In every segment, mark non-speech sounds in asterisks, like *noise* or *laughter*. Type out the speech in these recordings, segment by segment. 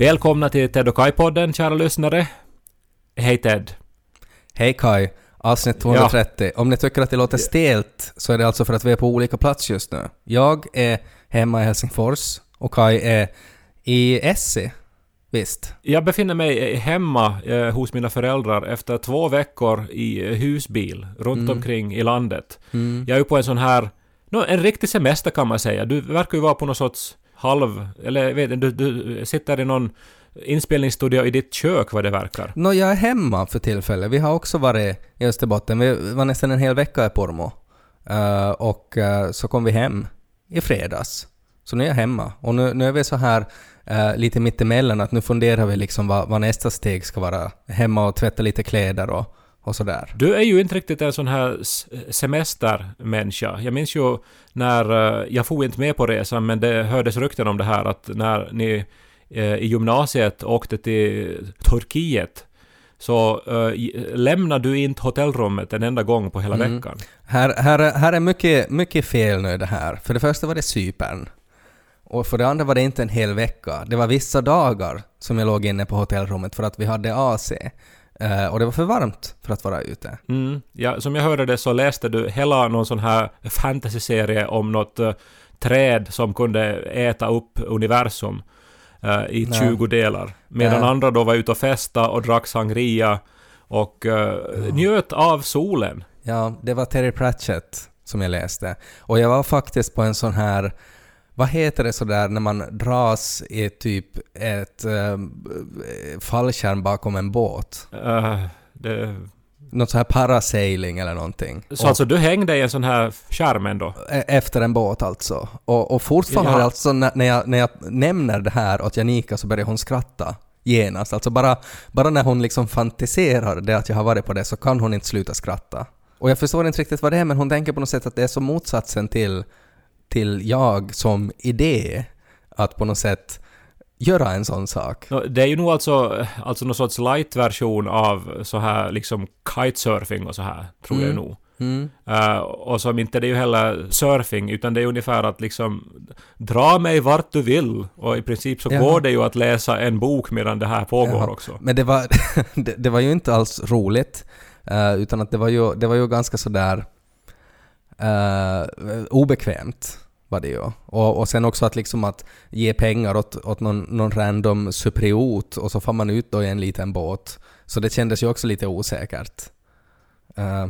Välkomna till Ted och Kai-podden, kära lyssnare. Hej Ted. Hej Kai, avsnitt 230. Om ni tycker att det låter stelt så är det alltså för att vi är på olika plats just nu. Jag är hemma i Helsingfors och Kai är i Essie. Visst? Jag befinner mig hemma eh, hos mina föräldrar efter två veckor i eh, husbil runt omkring i landet. Jag är på en sån här, no, en riktig semester kan man säga. Du verkar ju vara på någon sorts halv, eller vet du, du sitter i någon inspelningsstudio i ditt kök vad det verkar. Nå, jag är hemma för tillfället. Vi har också varit i Österbotten. Vi var nästan en hel vecka i Pormo. Uh, och uh, så kom vi hem i fredags. Så nu är jag hemma. Och nu, nu är vi så här uh, lite mittemellan att nu funderar vi liksom vad, vad nästa steg ska vara. Hemma och tvätta lite kläder och, och sådär. Du är ju inte riktigt en sån här semestermänniska. Jag minns ju när, eh, jag får inte med på resan, men det hördes rykten om det här att när ni eh, i gymnasiet åkte till Turkiet så uh, lämnade du inte hotellrummet en enda gång på hela veckan. Här, här, är- här är mycket, mycket fel nu det här. För det första var det Cypern. Och för det andra var det inte en hel vecka. Det var vissa dagar som jag låg inne på hotellrummet för att vi hade AC. Eh, och det var för varmt för att vara ute. Mm. Ja, som jag hörde det så läste du hela någon sån här fantasyserie om något eh, träd som kunde äta upp universum eh, i Nej. 20 delar. Medan Ja. andra då var ute och festa och drack sangria och eh, njöt av solen. Ja, det var Terry Pratchett som jag läste. Och jag var faktiskt på en sån här vad heter det sådär när man dras i typ ett äh, fallskärm bakom en båt? Eh, det, Något så här parasailing eller någonting. så alltså du hängde i en sån här skärm ändå? E- Efter en båt alltså. Och, och fortfarande Ja. alltså när, när, jag, när jag nämner det här åt Janika så börjar hon skratta genast. Alltså bara, bara när hon liksom fantiserar det att jag har varit på det så kan hon inte sluta skratta. Och jag förstår inte riktigt vad det är men hon tänker på något sätt att det är som motsatsen till, till jag som idé. Att på något sätt göra en sån sak. Det är ju nog alltså, alltså någon sorts light-version av så här liksom kitesurfing och så här, tror jag nog. Mm. Eh, och som inte det är ju heller surfing, utan det är ungefär att liksom dra mig vart du vill. Och i princip så Jaha. går det ju att läsa en bok medan det här pågår Jaha. också. Men det var, *laughs* det, det var ju inte alls roligt, eh, utan att det var ju, det var ju ganska sådär uh, obekvämt var det ju. Och, och sen också att liksom att ge pengar åt, åt någon, någon random cypriot och så får man ut då i en liten båt. Så det kändes ju också lite osäkert. Eh,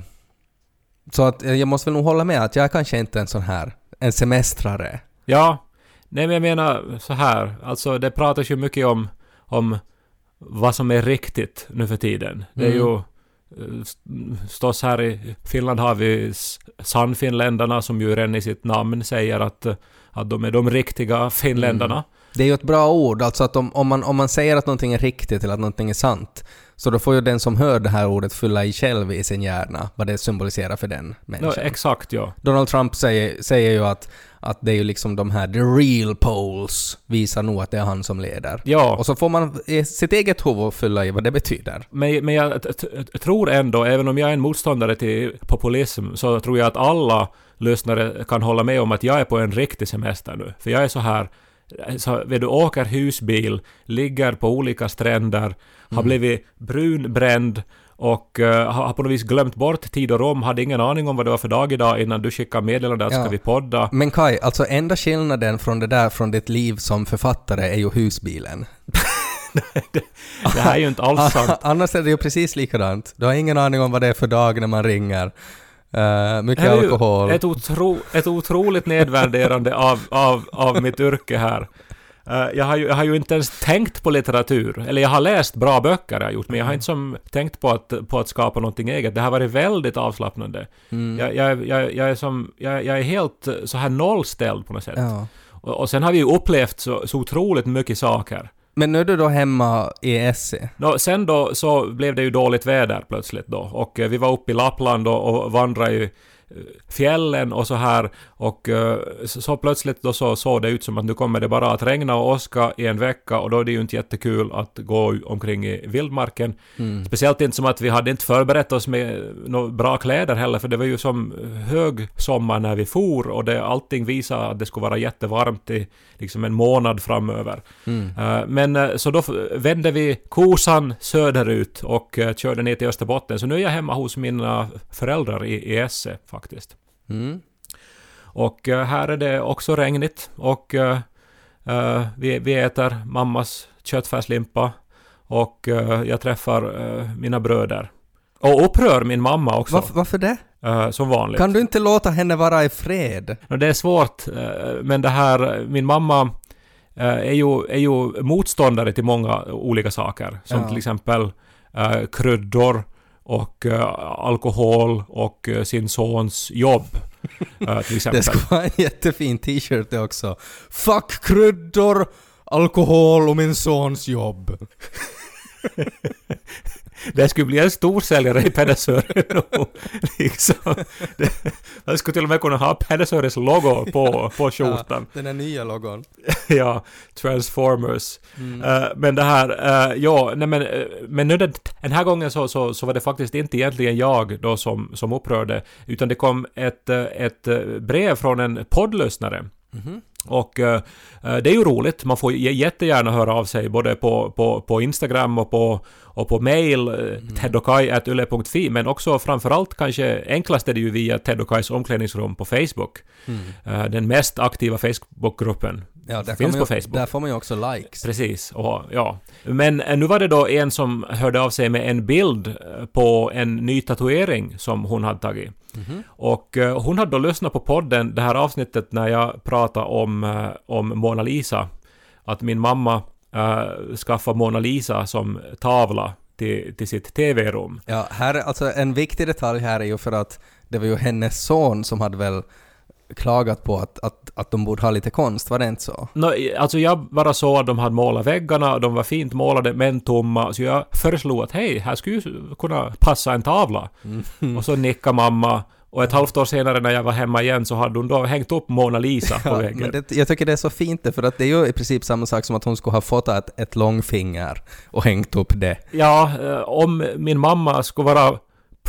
så att eh, jag måste väl nog hålla med att jag är kanske inte en sån här, en semestrare. Ja, nej men jag menar så här, alltså det pratas ju mycket om, om vad som är riktigt nu för tiden. Det är Mm. ju eh, Stås här i Finland har vi Sannfinländarna som ju redan i sitt namn säger att, eh, att de är de riktiga finländarna. Det är ju ett bra ord, alltså att om, om, man, om man säger att någonting är riktigt eller att någonting är sant, så då får ju den som hör det här ordet fylla i själv i sin hjärna vad det symboliserar för den människan. exakt ja. Donald Trump säger, säger ju att, att det är ju liksom de här the real polls visar nog att det är han som leder. Ja, Och så får man i sitt eget huvud fylla i vad det betyder. men, men jag tror ändå, även om jag är en motståndare till populism, så tror jag att alla lyssnare kan hålla med om att jag är på en riktig semester nu. För jag är så här, så, vet du, åker husbil, ligger på olika stränder, har blivit brunbränd och eh, har på något vis glömt bort tid och rum, hade ingen aning om vad det var för dag idag innan du skickade meddelande att Ja. ska vi podda. Men Kai, alltså enda skillnaden från det där från ditt liv som författare är ju husbilen. *laughs* Det här är ju inte alls sant. *laughs* Annars är det ju precis likadant. Du har ingen aning om vad det är för dag när man ringer. Uh, mycket Det alkohol. Ett, otro, ett otroligt nedvärderande av, av, av mitt yrke här. Eh, jag, har ju, jag har ju inte ens tänkt på litteratur. Eller jag har läst bra böcker, har jag gjort, men jag har Mm. inte som tänkt på att, på att skapa någonting eget. Det har varit väldigt avslappnande. Mm. Jag, jag, jag, jag, är som, jag, jag är helt eh, så här nollställd på något sätt. Ja. Och, och sen har vi ju upplevt så, så otroligt mycket saker. Men nu är du då hemma i Essie? Nå, sen då så blev det ju dåligt väder plötsligt då och eh, vi var uppe i Lappland och, och vandrade eh, fjällen och så här och eh, så, plötsligt då så såg det ut som att nu kommer det bara att regna och åska i en vecka och då är det ju inte jättekul att gå omkring i vildmarken. Mm. Speciellt inte som att vi hade inte förberett oss med några bra kläder heller för det var ju som hög sommar när vi for och det, allting visade att det skulle vara jättevarmt i liksom en månad framöver. Mm. Eh, Men eh, så då vände vi kosan söderut och körde ner till Österbotten. Så nu är jag hemma hos mina föräldrar i, i Esse faktiskt. Mm. Och eh, här är det också regnigt och eh, vi, vi äter mammas köttfärslimpa och eh, jag träffar eh, mina bröder. Och upprör min mamma också, Varför, varför det? som vanligt. Kan du inte låta henne vara i fred? Det är svårt, men det här, min mamma är ju, är ju motståndare till många olika saker. Som Ja. till exempel kryddor och eh, alkohol och eh, sin sons jobb. till *laughs* exempel. Det skulle vara en jättefin t-shirt det också. Fuck kryddor, alkohol och min sons jobb. *laughs* Det skulle bli en storsäljare i Pedersöre *laughs* liksom. Det, jag skulle till och med kunna ha Pedersöres logo på, på skjortan. Den här nya logon. *laughs* ja, Transformers. Mm. Eh, men det här, eh, ja, nej men, eh, men nu den, den här gången så, så, så var det faktiskt inte egentligen jag då som, som upprörde, utan det kom ett, ett brev från en poddlyssnare. Mhm. Och eh, eh, det är ju roligt, man får jättegärna höra av sig både på, på, på Instagram och på, och på mail, mm. teddokaj.yle.fi, men också framförallt kanske enklast är det ju via Ted och Kajs omklädningsrum på Facebook. Mm. Eh, den mest aktiva Facebookgruppen Ja, där, finns på ju, Facebook. där får man ju också likes. Precis, och, ja. Men eh, nu var det då en som hörde av sig med en bild eh, på en ny tatuering som hon hade tagit. Mhm. Och eh, hon hade då lyssnat på podden, det här avsnittet när jag pratade om, om Mona Lisa. Att min mamma uh, skaffade Mona Lisa som tavla till, till sitt TV-rum. Ja, här, alltså en viktig detalj här är ju för att det var ju hennes son som hade väl klagat på att, att, att de borde ha lite konst, var det inte så? Nå, alltså jag bara såg att de hade målat väggarna, de var fint målade men tomma, så jag föreslog att hej, här skulle ju kunna passa en tavla. Och så nickade mamma, och ett halvt år senare när jag var hemma igen så hade hon då hängt upp Mona Lisa på *laughs* Ja, väggen. men det, jag tycker det är så fint det, för att det är ju i princip samma sak som att hon skulle ha fått ett, ett långfinger och hängt upp det. Ja, eh, om min mamma skulle vara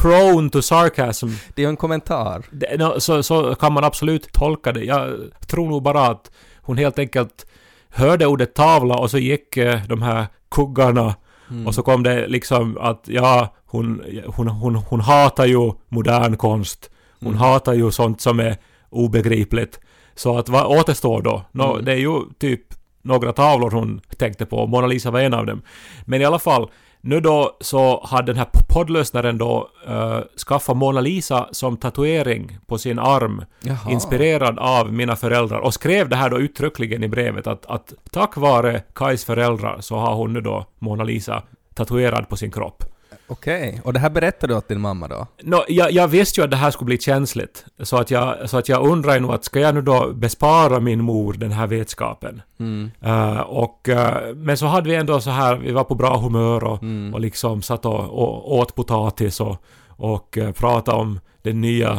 prone to sarcasm, Det är ju en kommentar. det, nå, så, så kan man absolut tolka det. Jag tror nog bara att hon helt enkelt hörde ordet tavla och så gick eh, de här kuggarna Mm. och så kom det liksom att ja, hon, hon, hon, hon hatar ju modern konst. Hon Mm. hatar ju sånt som är obegripligt. Så att vad återstår då? Nå, Mm. Det är ju typ några tavlor hon tänkte på. Mona Lisa var en av dem. Men i alla fall, nu då så hade den här poddlyssnaren då uh, skaffat Mona Lisa som tatuering på sin arm. Jaha. Inspirerad av mina föräldrar. Och skrev det här då uttryckligen i brevet att, att tack vare Kais föräldrar så har hon nu då Mona Lisa tatuerad på sin kropp. Okej, och det här berättade du åt din mamma då? Nå, jag, jag visste ju att det här skulle bli känsligt. Så att jag, så att jag undrar nog att ska jag nu då bespara min mor den här vetskapen? Mm. Eh, och, eh, men så hade vi ändå så här, vi var på bra humör och, Mm. och liksom satt och, och åt potatis och, och uh, pratade om den nya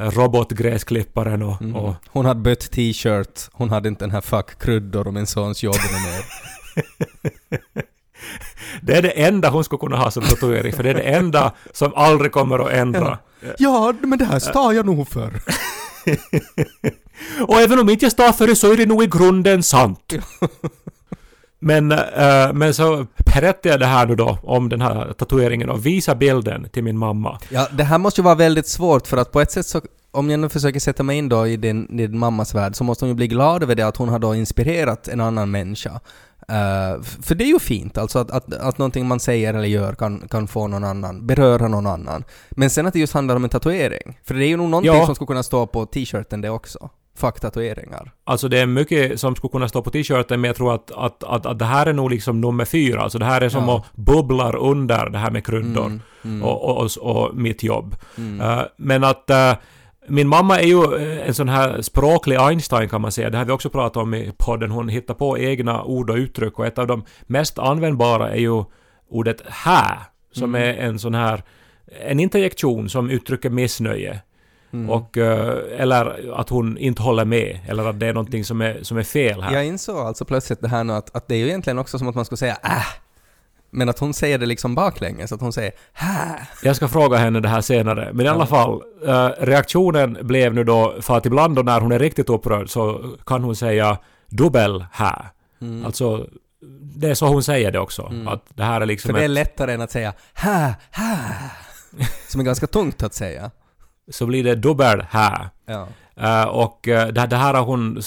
uh, robotgräsklipparen och, Mm. och Hon hade bytt t-shirt, hon hade inte den här fuck kryddor och min sons jobb mer. *laughs* det är det enda hon skulle kunna ha som tatuering, för det är det enda som aldrig kommer att ändra. ja, men det här står jag nog för. *laughs* Och även om inte jag står för det så är det nog i grunden sant. Men, eh, men så berättade jag det här nu då om den här tatueringen och visade bilden till min mamma. Ja, det här måste ju vara väldigt svårt för att på ett sätt så om jag nu försöker sätta mig in då i din, din mammas värld så måste hon ju bli glad över det att hon har då inspirerat en annan människa. F- för det är ju fint, alltså att, att, att någonting man säger eller gör kan, kan få någon annan, beröra någon annan. Men sen att det just handlar om en tatuering. För det är ju nog någonting Ja. som skulle kunna stå på t-shirten det också. fuck tatueringar. Alltså det är mycket som skulle kunna stå på t-shirten men jag tror att, att, att, att det här är nog liksom nummer fyra. Alltså det här är som Ja. att bubblar under det här med kryddor Mm, mm, och, och, och, och mitt jobb. mm. Eh, men att eh, min mamma är ju eh, en sån här språklig Einstein kan man säga. Det har vi också pratat om i podden. Hon hittar på egna ord och uttryck och ett av de mest användbara är ju ordet här. Som Mm. är en sån här en interjektion som uttrycker missnöje. Mm. Och, eh, eller att hon inte håller med. Eller att det är någonting som är, som är fel här. Jag insåg alltså plötsligt det här nu att, att det är ju egentligen också som att man skulle säga äh. Men att hon säger det liksom baklänges, att hon säger hä. Jag ska fråga henne det här senare. Men i alla fall, eh, reaktionen blev nu då, för att ibland då när hon är riktigt upprörd så kan hon säga dubbel här. Mm. Alltså, det är så hon säger det också. Mm. Att det här är liksom För det är lättare än att säga hä, hä. *laughs* Som är ganska tungt att säga. Så blir det dubbel här. Ja. Eh, och eh, det, det här har hon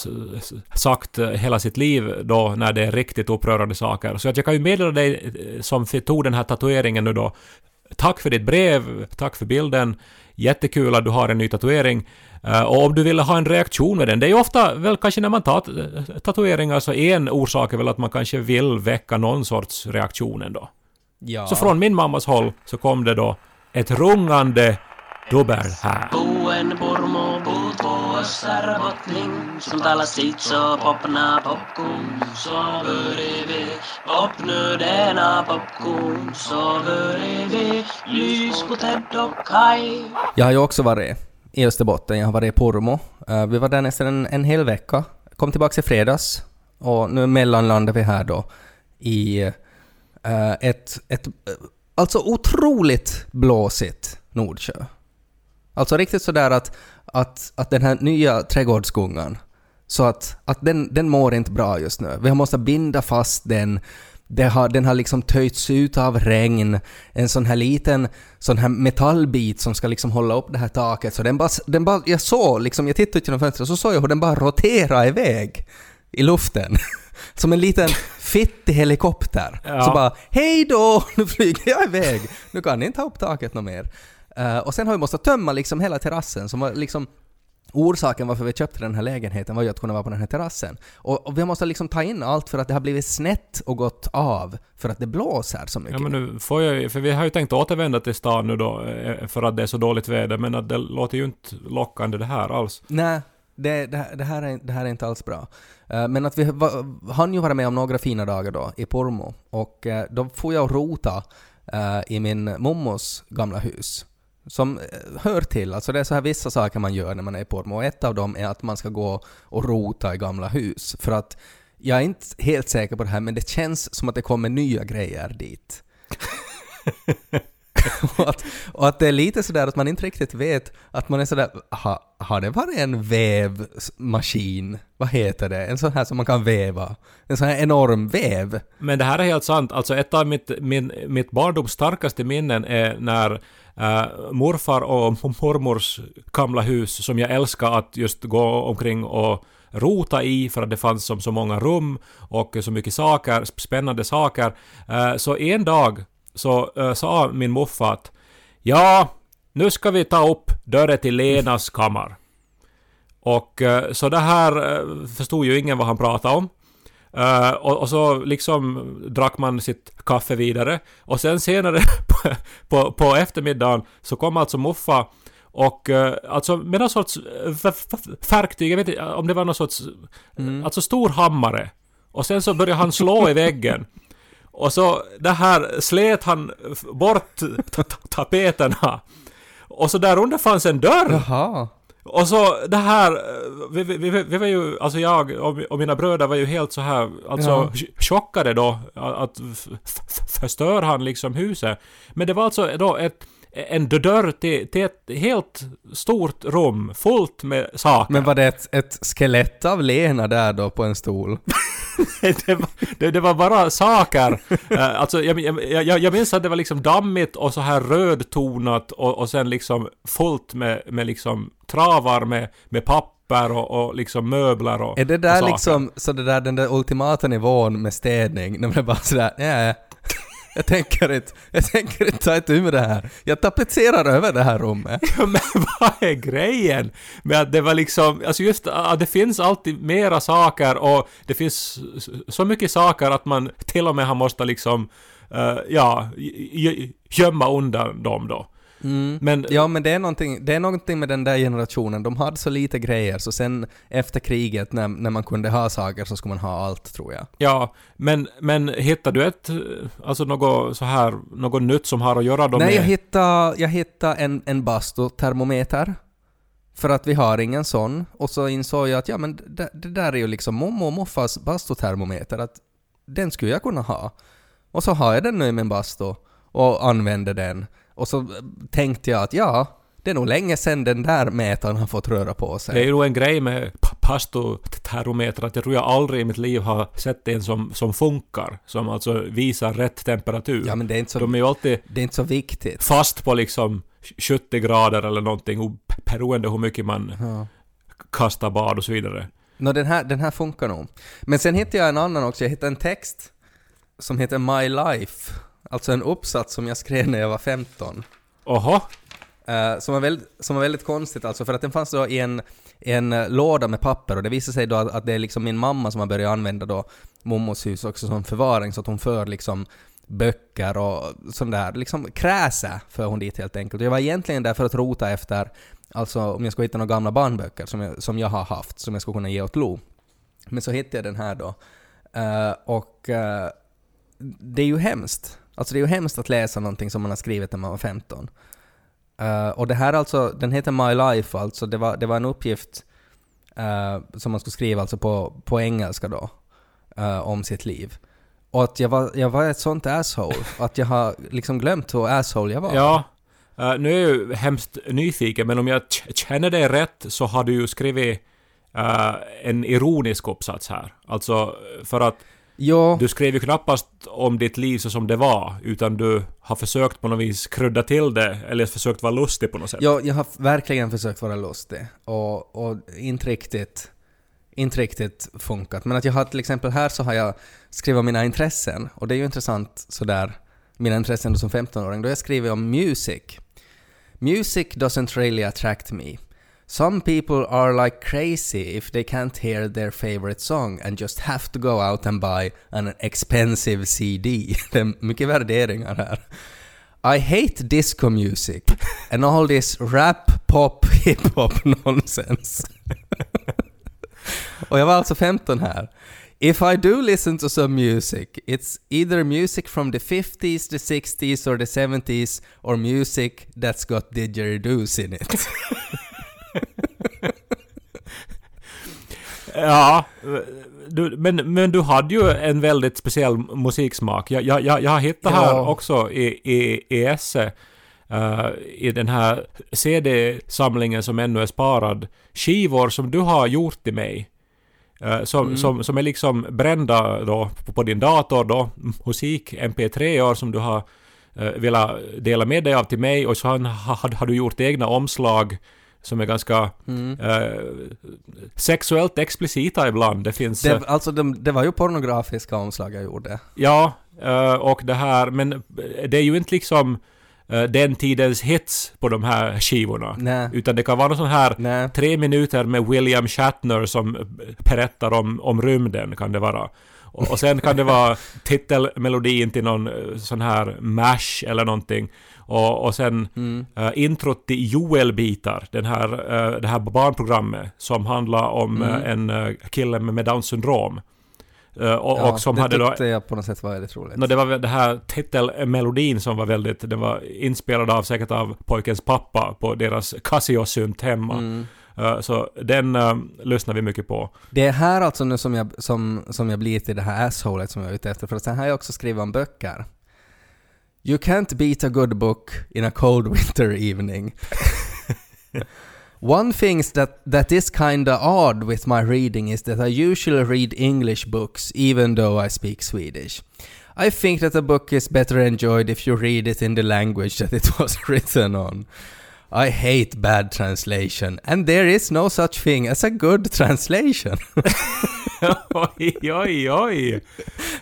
sagt hela sitt liv då när det är riktigt upprörande saker. Så att jag kan ju meddela dig eh, som tog den här tatueringen nu då. Tack för ditt brev, tack för bilden. Jättekul att du har en ny tatuering. Och om du ville ha en reaktion med den, det är ju ofta väl kanske när man tar tatueringar så en orsak är väl att man kanske vill väcka någon sorts reaktion ändå. ja. Så från min mammas håll så kom det då ett rungande dubbel här. Buen bottling Som talar sitt så popna popcorn Så börjar vi Popnu denna popcorn Så börjar vi Lys på Ted och Kai Jag har ju också varit i Österbotten, jag har varit i Pormo. Eh, vi var där nästan en, en hel vecka. Kom tillbaka i fredags och nu mellanlandar vi här då i eh, ett, ett eh, alltså otroligt blåsigt Nordsjö. Alltså riktigt sådär att, att, att den här nya trädgårdsgungan, så att, att den, den mår inte bra just nu. Vi måste binda fast den. Det har, den har liksom töjts ut av regn. En sån här liten sån här metallbit som ska liksom hålla upp det här taket. Så den bara, den bara jag såg liksom, jag tittade ut genom fönstret så såg jag hur den bara roterade iväg i luften. *laughs* Som en liten fittig helikopter. Ja. Så bara hej då, *laughs* nu flyger jag iväg. Nu kan ni inte ha upp taket något mer. Eh, och sen har vi måste tömma liksom hela terrassen som var liksom Orsaken varför vi köpte den här lägenheten var ju att kunna vara på den här terrassen. Och, och vi måste liksom ta in allt för att det har blivit snett och gått av för att det blåser så mycket. Ja men nu får jag för vi har ju tänkt återvända till stan nu då eh, för att det är så dåligt väder men att det låter ju inte lockande det här alls. Nej, det, det, här- det, här är, det här är inte alls bra. Eh, men att vi hann ju vara med om några fina dagar då i Pormo och då får jag rota i min mommos gamla hus. Som eh, hör till, alltså det är så här vissa saker man gör när man är i Pormo och ett av dem är att man ska gå och rota i gamla hus. För att jag är inte helt säker på det här men det känns som att det kommer nya grejer dit. *laughs* och, att, och att det är lite sådär att man inte riktigt vet att man är sådär, ha, har det varit en vävmaskin? Vad heter det? En sån här som man kan väva? En sån här enorm väv? Men det här är helt sant. Alltså ett av mitt, min, mitt barndoms starkaste minnen är när eh, morfar och *laughs* mormors gamla hus som jag älskar att just gå omkring och rota i för att det fanns som så många rum och så mycket saker, spännande saker. Eh, så en dag så eh, sa min morfar att ja, nu ska vi ta upp dörren till Lenas kammare. Och eh, så det här eh, förstod ju ingen vad han pratade om. Eh, och, och så liksom drack man sitt kaffe vidare. Och sen senare *laughs* på, på, på eftermiddagen så kom alltså Muffa och uh, alltså med någon sorts eh, verktyg, jag vet inte om det var någon sorts, alltså stor hammare. Och sen så började han slå i väggen. Och så det här slet han bort ta- ta- tapeterna. Och så där under fanns en dörr. Jaha. Och så det här, vi, vi, vi, vi var ju, alltså jag och, mina bröder var ju helt så här, alltså Ja. ch- chockade då att förstör han liksom huset. Men det var alltså då ett, en dörr till, till ett helt stort rum fullt med saker. Men var det ett, ett skelett av Lena där då på en stol? *laughs* det, var, det, det var bara saker. *laughs* Eh, alltså jag, jag, jag, jag minns att det var liksom dammigt och så här rödtonat och, och sen liksom fullt med, med liksom travar med, med papper och, och liksom möbler och Är det och där saker. liksom så det där den där ultimata nivån med städning? När man bara sådär, nej. Jag tänker inte, jag tänker inte ta itu med det här. Jag tapetserar över det här rummet. Ja, men *laughs* vad är grejen med att det var liksom, alltså just att det finns alltid mera saker och det finns så mycket saker att man till och med har måste liksom, uh, ja, gömma undan dem då. Men Ja, men det är, någonting, det är någonting med den där generationen. De hade så lite grejer, så sen efter kriget när, när man kunde ha saker så skulle man ha allt, tror jag. Ja, men, men hittar du ett, alltså något så här, något nytt som har att göra då Nej, med... jag hittade, jag hittade en, en bastutermometer. För att vi har ingen sån. Och så insåg jag att ja, men det, det där är ju liksom mormor och morfars bastutermometer. Att den skulle jag kunna ha. Och så har jag den nu i min bastu och använder den. Och så tänkte jag att ja, det är nog länge sedan den där mätaren har fått röra på sig. Det är ju en grej med pa- pastotermometer att jag tror jag aldrig i mitt liv har sett en som, som funkar. Som alltså visar rätt temperatur. Ja, men det är inte så, De är ju alltid det är inte så viktigt. fast på liksom 70 grader eller någonting beroende hur mycket man Ja. kastar bad och så vidare. Nå, den här, den här funkar nog. Men sen hittade jag en annan också. Jag hittade en text som heter My Life. Alltså en uppsats som jag skrev när jag var 15. Oho, Eh, som, var väldigt, som var väldigt konstigt alltså, för att den fanns då i en, en eh, låda med papper och det visade sig då att, att det är liksom min mamma som har börjat använda då mormors hus också som förvaring så att hon för liksom böcker och sånt där, liksom kräse för hon dit helt enkelt. Jag var egentligen där för att rota efter, alltså om jag skulle hitta några gamla barnböcker som jag, som jag har haft, som jag skulle kunna ge åt Lo. Men så hittade jag den här då. Eh, och eh, det är ju hemskt. Alltså det är ju hemskt att läsa någonting som man har skrivit när man var 15. Eh, och det här alltså, den heter My Life alltså, det var, det var en uppgift eh, som man skulle skriva alltså på, på engelska då, eh, om sitt liv. Och att jag var, jag var ett sånt asshole, *laughs* att jag har liksom glömt hur asshole jag var. ja. Nu är jag ju hemskt nyfiken, men om jag känner dig rätt så har du ju skrivit en ironisk uppsats här. Alltså, för att Jo, du skrev ju knappast om ditt liv så som det var, utan du har försökt på något vis krydda till det, eller försökt vara lustig på något sätt. jo, jag har verkligen försökt vara lustig och, och inte riktigt inte riktigt funkat. Men att jag har till exempel här så har jag skrivit om mina intressen och det är ju intressant sådär, mina intressen då som 15-åring. Då har jag skrivit om music. Music doesn't really attract me. Some people are like crazy if they can't hear their favorite song and just have to go out and buy an expensive CD. *laughs* Det är mycket värderingar här. I hate disco music and all this rap, pop, *laughs* hip-hop nonsense. *laughs* Och jag var alltså 15 här. If I do listen to some music, it's either music from the 50s, the 60s or the 70s or music that's got didgeridoos in it. *laughs* Ja, du, men, men du hade ju en väldigt speciell musiksmak. Jag, jag, jag, jag har hittat här Ja. också i, i, i esse, eh, i den här CD-samlingen som ännu är sparad, skivor som du har gjort till mig. eh, som, Mm. som, som är liksom brända då på, på din dator då, musik, MP3-or som du har uh, velat dela med dig av till mig och så har, har, har du gjort egna omslag som är ganska Mm. eh, sexuellt explicita ibland. Det finns... eh, Det, alltså det, det var ju pornografiska omslag jag gjorde. ja, eh, och det här, men det är ju inte liksom eh, den tidens hits på de här skivorna. Nej. Utan det kan vara någon sån här Nej. tre minuter med William Shatner som berättar om, om rymden, kan det vara. Och, och sen kan det vara titelmelodin till någon eh, sån här MASH eller någonting. Och, och sen Mm. uh, introt till Joel-bitar, den här, eh, det här barnprogrammet som handlar om Mm. eh, en kille med, med Downs syndrom. Eh, och, Ja, och som det hade då... tyckte jag på något sätt var väldigt roligt. No, det var det här titelmelodin som var väldigt... Den var inspelad av säkert av pojkens pappa på deras Casio-synt hemma. Mm. Eh, så den uh, lyssnar vi mycket på. Det är här alltså nu som jag, som, som jag blir till det här assholet som jag är ute efter, för sen har jag också skrivit om böcker. You can't beat a good book in a cold *laughs* winter evening. *laughs* One thing that, that is kinda odd with my reading is that I usually read English books even though I speak Swedish. I think that a book is better enjoyed if you read it in the language that it *laughs* was written on. I hate bad translation, and there is no such thing as a good translation. *laughs* oj, oj, oj!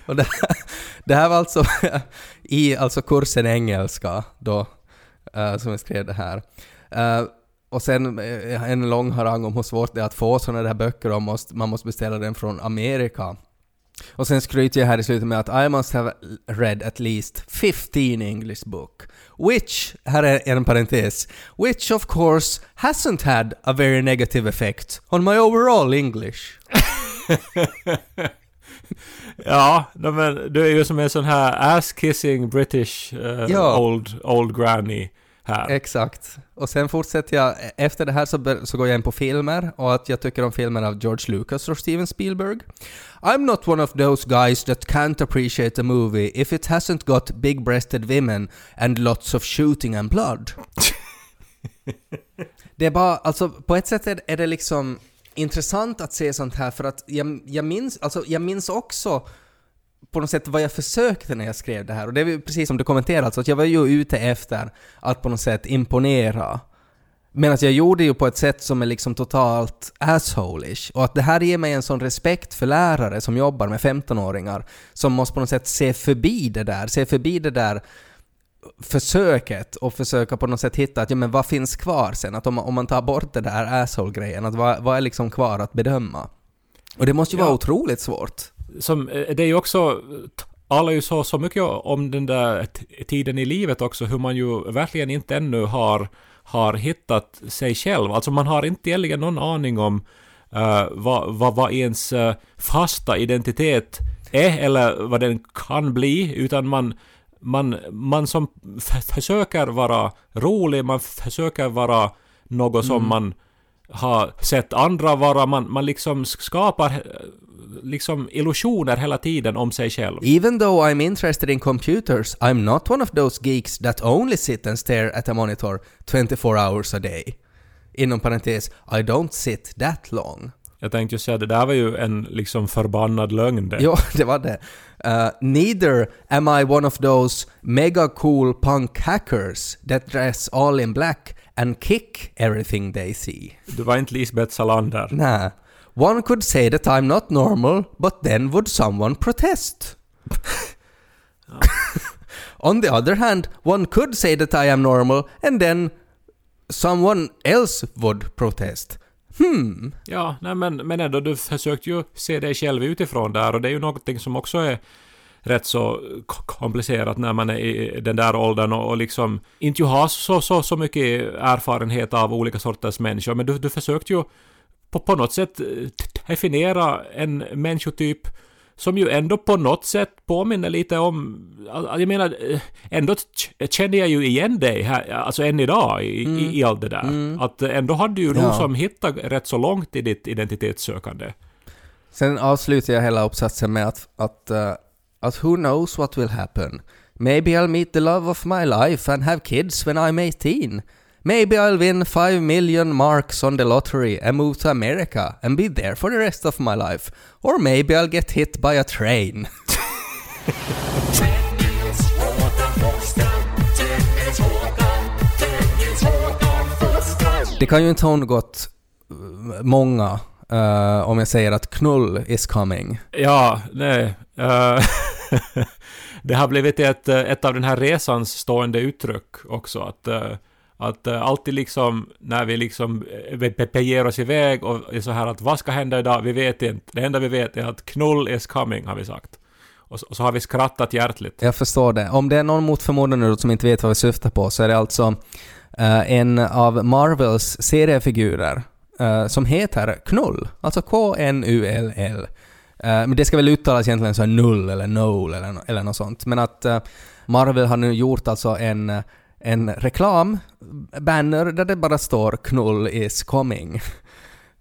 Och det, här, Det här var alltså *laughs* i alltså kursen engelska då, eh, som jag skrev det här. Eh, och sen eh, en lång harang om hur svårt det är att få sådana där böcker och måste, man måste beställa den från Amerika. Och sen skryter jag här i slutet med att I must have read at least 15 English book. Which, här är en parentes, which of course hasn't had a very negative effect on my overall English. *laughs* Ja, men du är ju som en sån här ass-kissing British eh, Ja. old, old granny här. Exakt. Och sen fortsätter jag, efter det här så, så går jag in på filmer och att jag tycker om filmer av George Lucas och Steven Spielberg. I'm not one of those guys that can't appreciate a movie if it hasn't got big-breasted women and lots of shooting and blood. *laughs* det är bara, alltså på ett sätt är, är det liksom intressant att se sånt här för att jag, jag minns, alltså jag minns också på något sätt vad jag försökte när jag skrev det här. Och det är precis som du kommenterade, alltså att jag var ju ute efter att på något sätt imponera. Men att jag gjorde ju på ett sätt som är liksom totalt assholish. Och att det här ger mig en sån respekt för lärare som jobbar med 15-åringar som måste på något sätt se förbi det där, se förbi det där försöket och försöka på något sätt hitta att ja men vad finns kvar sen? Att om man, om man tar bort det där asshole-grejen, att vad, vad är liksom kvar att bedöma? Och det måste ju vara Ja. otroligt svårt. Som, eh, det är ju också... Alla ju så, så mycket om den där tiden i livet också, hur man ju verkligen inte ännu har, har hittat sig själv. Alltså man har inte egentligen någon aning om eh, vad, vad, vad ens eh, fasta identitet är eller vad den kan bli, utan man, man, man som försöker vara rolig, man försöker vara något som man har sett andra vara, man, man liksom skapar liksom illusioner hela tiden om sig själv. Even though I'm interested in computers, I'm not one of those geeks that only sit and stare at a monitor 24 hours a day. Inom parentes, I don't sit that long. Jag tänkte ju säga, det där var ju en liksom förbannad lögn det. Jo, *laughs* det var det. Uh, neither am I one of those mega cool punk hackers that dress all in black and kick everything they see. Du var inte Lisbeth Salander. Nah. One could say that I'm not normal, but then would someone protest? *laughs* On the other hand, one could say that I am normal, and then someone else would protest. Hmm. Ja, nej men, men ändå, du försökte ju se dig själv utifrån där och det är ju någonting som också är rätt så komplicerat när man är i den där åldern och, och liksom inte har så, så, så mycket erfarenhet av olika sorters människor men du, du försökte ju på, på något sätt eh, definiera en människotyp som ju ändå på något sätt påminner lite om... Jag menar, eh, ändå känner jag ju igen dig här, alltså än idag i, i, i allt det där. Att eh, ändå hade du nog Ja. som hittat rätt så långt i ditt identitetssökande. Sen avslutar jag hela uppsatsen med att, att, uh, att who knows what will happen. Maybe I'll meet the love of my life and have kids when I'm 18. Maybe I'll win 5 million marks on the lottery and move to America and be there for the rest of my life. Or maybe I'll get hit by a train. *laughs* Det kan ju inte ha undgått eh, många uh, om jag säger att knull is coming. Ja, nej. Uh, *laughs* det har blivit ett, ett av den här resans stående uttryck också. Att, Uh, att uh, alltid liksom när vi liksom eh, beger oss iväg och är så här att vad ska hända idag? Vi vet inte. Det enda vi vet är att knull is coming har vi sagt. Och så, och så har vi skrattat hjärtligt. Jag förstår det. Om det är någon mot förmodan nu som inte vet vad vi syftar på så är det alltså uh, en av Marvels seriefigurer uh, som heter Knull. Alltså K-N-U-L-L. Uh, men det ska väl uttalas egentligen så här null eller noll eller, eller något sånt. Men att Marvel har nu gjort alltså en, en reklam, banner, där det bara står “Knull is coming”. *laughs*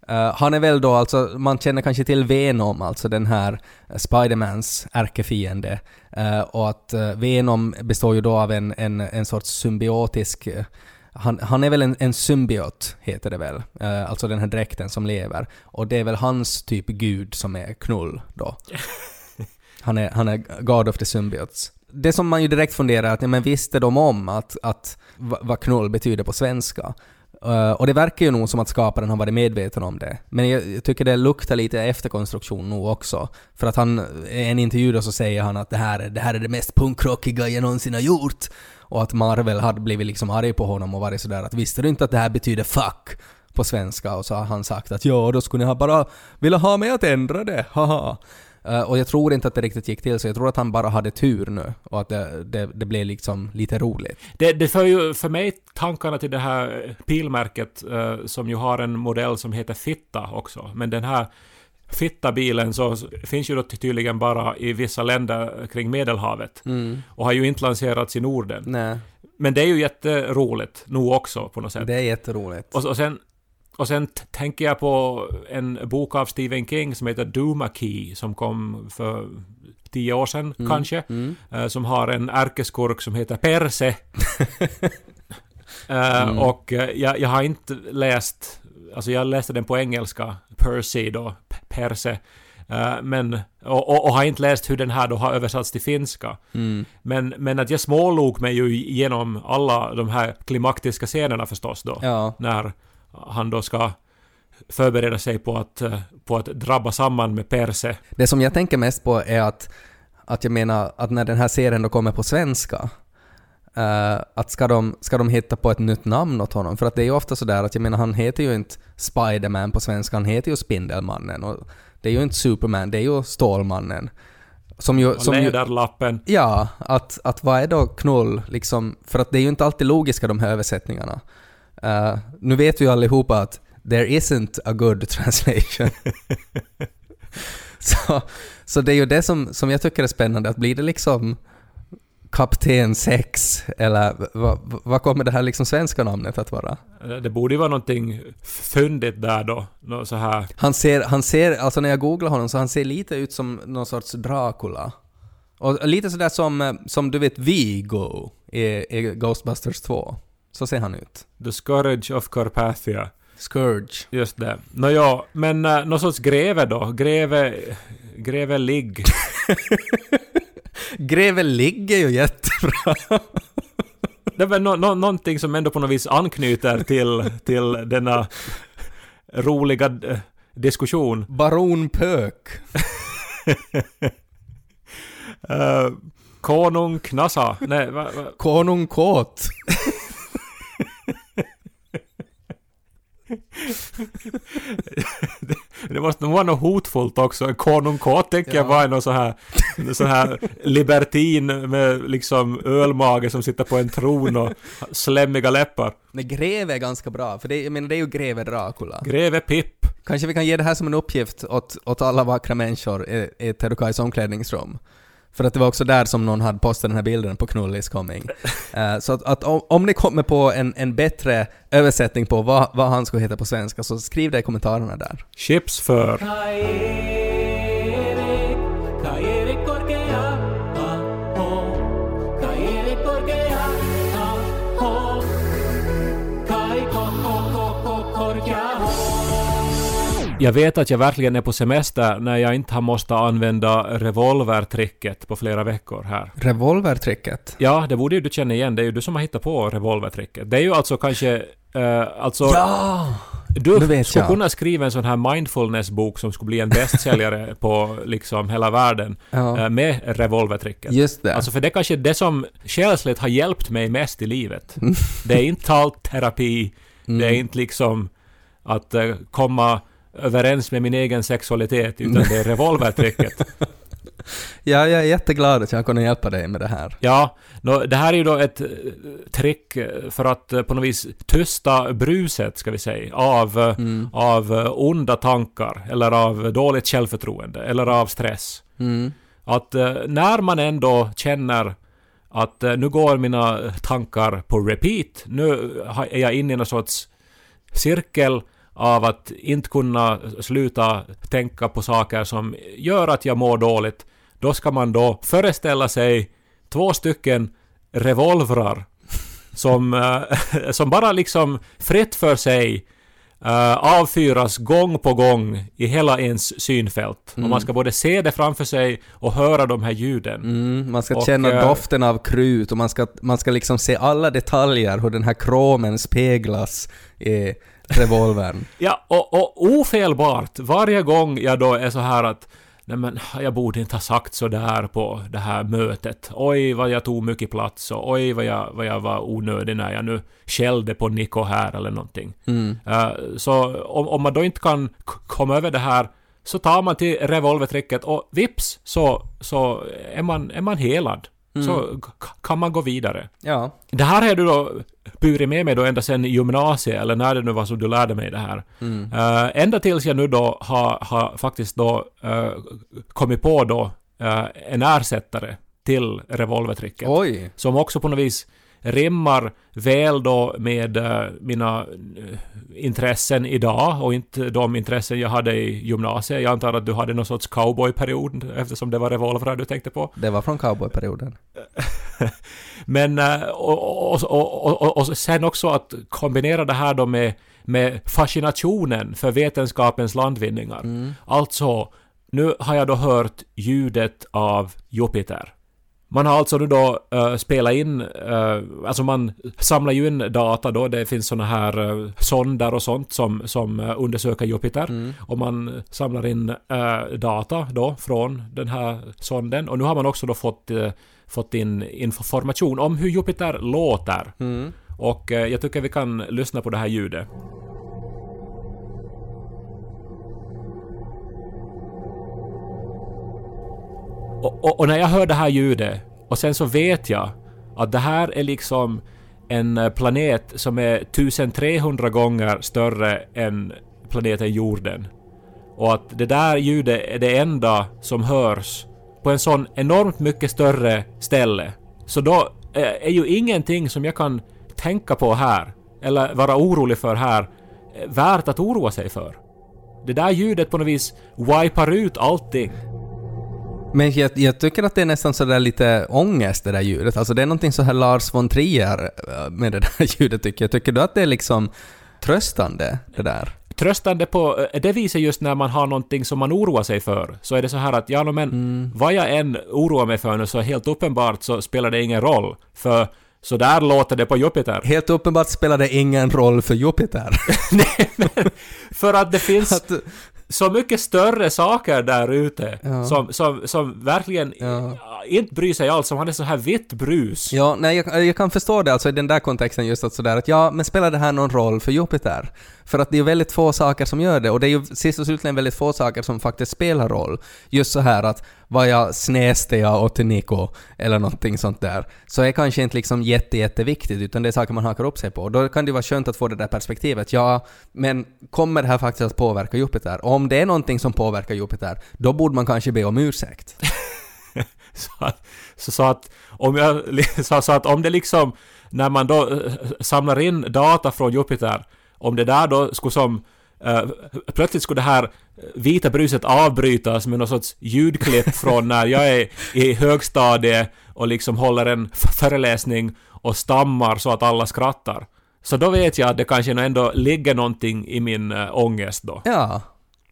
Eh, han är väl då alltså, man känner kanske till Venom, alltså den här Spidermans ärkefiende. Eh, och att eh, Venom består ju då av en, en, en sorts symbiotisk... han, han är väl en, en symbiot, heter det väl. Eh, alltså den här dräkten som lever. Och det är väl hans typ gud som är knull då. *laughs* Han är, han är God of the Symbiotes. Det som man ju direkt funderar att, ja, men visste de om att, att vad knull betyder på svenska? Uh, och det verkar ju nog som att skaparen har varit medveten om det. Men jag, jag tycker det luktar lite efterkonstruktion nog också. För att han, i en intervju då så säger han att det här, är- det här är det mest punkrockiga jag någonsin har gjort. Och att Marvel hade blivit liksom arg på honom och varit sådär att visste du inte att det här betyder 'fuck' på svenska? Och så har han sagt att ja, då skulle ni ha bara velat ha mig att ändra det, haha. Eh, och jag tror inte att det riktigt gick till så. Jag tror att han bara hade tur nu och att det, det, det blev liksom lite roligt. Det, det för ju för mig tankarna till det här bilmärket eh, som ju har en modell som heter Fitta också. Men den här Fitta-bilen så finns ju då tydligen bara i vissa länder kring Medelhavet. Och har ju inte lanserats i Norden. Nej, Men det är ju jätteroligt nog också på något sätt. det är jätteroligt. Och, och sen och sen tänker jag på en bok av Stephen King som heter Duma Key som kom för tio år sedan kanske. eh, som har en ärkeskurk som heter Perse. *laughs* Eh, Och eh, jag, jag har inte läst, alltså jag läste den på engelska, Percy då, Perse. Eh, men, och, och, och har inte läst hur den här då har översatts till finska. Men, men att jag smålog mig ju igenom alla de här klimaktiska scenerna förstås då. Ja. När han då ska förbereda sig på att, eh, på att drabba samman med Perse. Det som jag tänker mest på är att, att jag menar att när den här serien då kommer på svenska, eh, att ska de, ska de hitta på ett nytt namn åt honom? För att det är ju ofta sådär att jag menar han heter ju inte Spiderman på svenska, han heter ju Spindelmannen och det är ju inte Superman, det är ju Stålmannen. Som ju... Och Som ju Läderlappen. Ja, att, att vad är då knull liksom? För att det är ju inte alltid logiska de här översättningarna. Eh, nu vet vi allihopa att there isn't a good *laughs* translation. så, så det är ju det som, som jag tycker är spännande, att blir det liksom Kapten 6 eller vad vad kommer det här liksom svenska namnet att vara? Eh, Det borde ju vara någonting fyndigt där då. Så här. Han ser, han ser, alltså när jag googlar honom så han ser lite ut som någon sorts Dracula. Och lite sådär som, eh, som du vet Vigo i, i Ghostbusters 2. Så ser han ut. The Scourge of Carpathia. Scourge. Just det. Nåja, men uh, någon sorts greve då? Greve... Greve Ligg. *laughs* Greve ligger ju jättebra. Det är väl nå nå någonting som ändå på något vis anknyter till, till denna roliga eh, diskussion. Baron Pök. Uh, konung Knasa. Nej, va, va? Konung Kåt. Det måste nog vara något hotfullt också. Konung K tänker jag Ja. vara någon så här, så här libertin med liksom ölmage som sitter på en tron och slemmiga läppar. Nej, Greve är ganska bra, för det, jag menar det är ju Greve Dracula. Greve Pipp. Kanske vi kan ge det här som en uppgift åt, åt alla vackra människor i, i Terukais omklädningsrum. För att det var också där som någon hade postat den här bilden på Knullis coming. Eh, så att, att om, om ni kommer på en, en bättre översättning på vad, vad han skulle heta på svenska så skriv det i kommentarerna där. Chips för. Jag vet att jag verkligen är på semester när jag inte har måste använda revolvertricket på flera veckor här. Revolvertricket. Ja, det borde ju du känna igen. Det är ju du som har hittat på revolvertricket. Det är ju alltså kanske... eh, alltså... Ja! Du Nu vet skulle jag. kunna skriva en sån här mindfulness-bok som skulle bli en bästsäljare *laughs* på liksom hela världen Ja. eh, med revolvertricket. Just det. Alltså för det är kanske det som själsligt har hjälpt mig mest i livet. Mm. Det är inte talterapi, det är inte liksom att eh, komma överens med min egen sexualitet, utan det är revolvertricket. *laughs* Ja, jag är jätteglad att jag kunde hjälpa dig med det här. Ja, nå, det här är ju då ett eh, trick för att eh, på något vis tysta bruset, ska vi säga, av, eh, av eh, onda tankar, eller av dåligt självförtroende, eller av stress. Mm. Att när man ändå känner att nu går mina tankar på repeat, nu är jag inne i någon sorts cirkel av att inte kunna sluta tänka på saker som gör att jag mår dåligt, då ska man då föreställa sig två stycken revolvrar *laughs* som, eh, *laughs* som bara liksom fritt för sig eh, avfyras gång på gång i hela ens synfält. Och man ska både se det framför sig och höra de här ljuden. Mm, man ska Och, känna eh, doften av krut och man ska, man ska liksom se alla detaljer, hur den här kromen speglas i revolvern. *laughs* Ja, och, och ofelbart, varje gång jag då är så här att Nej men jag borde inte ha sagt så där på det här mötet. Oj vad jag tog mycket plats och oj vad jag, vad jag var onödig när jag nu skällde på Nico här eller någonting. Mm. Eh, så om, om man då inte kan komma över det här så tar man till revolvertricket och vips så, så är, man, är man helad. Så k- kan man gå vidare. Ja. Det här har du då burit med mig då ända sedan gymnasiet, eller när det nu var som du lärde mig det här. Eh, ända tills jag nu då har, har faktiskt då eh, kommit på då eh, en ersättare till revolvertricket. Oj. Som också på något vis rimmar väl då med eh, mina eh, intressen idag och inte de intressen jag hade i gymnasiet. Jag antar att du hade någon sorts cowboyperiod eftersom det var revolvrar du tänkte på. Det var från cowboyperioden. *laughs* Men eh, och, och, och, och, sen också att kombinera det här då med, med fascinationen för vetenskapens landvinningar. Alltså, nu har jag då hört ljudet av Jupiter. Man har alltså nu då uh, spelat in, eh, alltså man samlar ju in data då, det finns såna här uh, sonder och sånt som, som uh, undersöker Jupiter. Och man samlar in eh, data då från den här sonden. Och nu har man också då fått, eh, fått in information om hur Jupiter låter. Och eh, jag tycker vi kan lyssna på det här ljudet. Och, och, och när jag hör det här ljudet och sen så vet jag att det här är liksom en eh, planet som är 1300 gånger större än planeten jorden. Och att det där ljudet är det enda som hörs på en sån enormt mycket större ställe. Så då eh, är ju ingenting som jag kan tänka på här, eller vara orolig för här, eh, värt att oroa sig för. Det där ljudet på något vis wipar ut allting. Men jag, jag tycker att det är nästan sådär lite ångest det där ljudet. Alltså det är någonting så här Lars von Trier eh, med det där *laughs* ljudet tycker jag. Tycker du att det är liksom tröstande det där? tröstande på eh, det viset just när man har någonting som man oroar sig för. Så är det så här att ja, no, men vad jag än oroar mig för nu så helt uppenbart så spelar det ingen roll. För så där låter det på Jupiter. *laughs* Helt uppenbart spelar det ingen roll för Jupiter. *laughs* Nej, men för att det finns att, så mycket större saker där ute Ja. som, som, som verkligen Ja. inte bryr sig alls. Som han är så här vitt brus. ja, nej, jag, jag kan förstå det alltså i den där kontexten just att sådär att ja, men spelar det här någon roll för Jupiter? För att det är väldigt få saker som gör det och det är ju sist och slutligen väldigt få saker som faktiskt spelar roll. Just så här att var jag snäste jag åt Nico eller någonting sånt där, så är kanske inte liksom jätte, jätteviktigt utan det är saker man hakar upp sig på. Och då kan det vara skönt att få det där perspektivet. Ja, men kommer det här faktiskt att påverka Jupiter? Om det är någonting som påverkar Jupiter, då borde man kanske be om ursäkt. *laughs* Så att, så, så att om jag, *laughs* så, så att om det liksom, när man då eh, samlar in data från Jupiter, om det där då skulle som eh, plötsligt skulle det här vita bruset avbrytas med någon sorts ljudklipp *laughs* från när jag är i högstadiet och liksom håller en föreläsning och stammar så att alla skrattar. Så då vet jag att det kanske ändå ligger någonting i min äh, ångest då. Ja.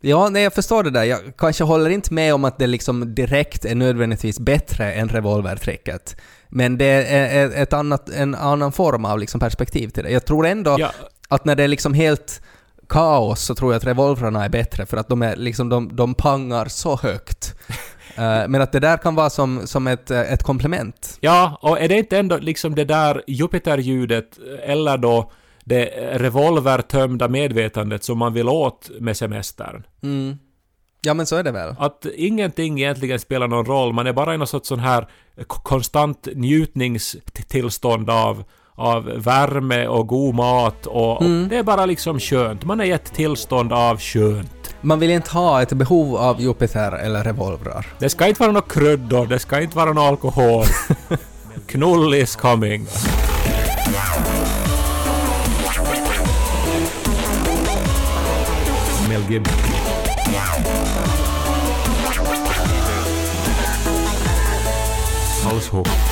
Ja, nej jag förstår det där. Jag kanske håller inte med om att det liksom direkt är nödvändigtvis bättre än revolvertricket. Men det är ett annat, en annan form av liksom perspektiv till det. Jag tror ändå Ja, att när det är liksom helt kaos så tror jag att revolvrarna är bättre för att de, är liksom, de, de pangar så högt. *laughs* Eh, Men att det där kan vara som, som ett, eh, ett komplement. Ja, och är det inte ändå liksom det där Jupiter-ljudet eller då det revolvertömda medvetandet som man vill åt med semestern? Mm. Ja men så är det väl. Att ingenting egentligen spelar någon roll, man är bara i något sorts sån här konstant njutningstillstånd av av värme och god mat och, och det är bara liksom skönt. Man är i ett tillstånd av skönt. Man vill inte ha ett behov av Jupiter eller revolvrar. Det ska inte vara några kryddor, det ska inte vara någon alkohol. *laughs* Knull is coming. Mel Gibbs. Haushoch.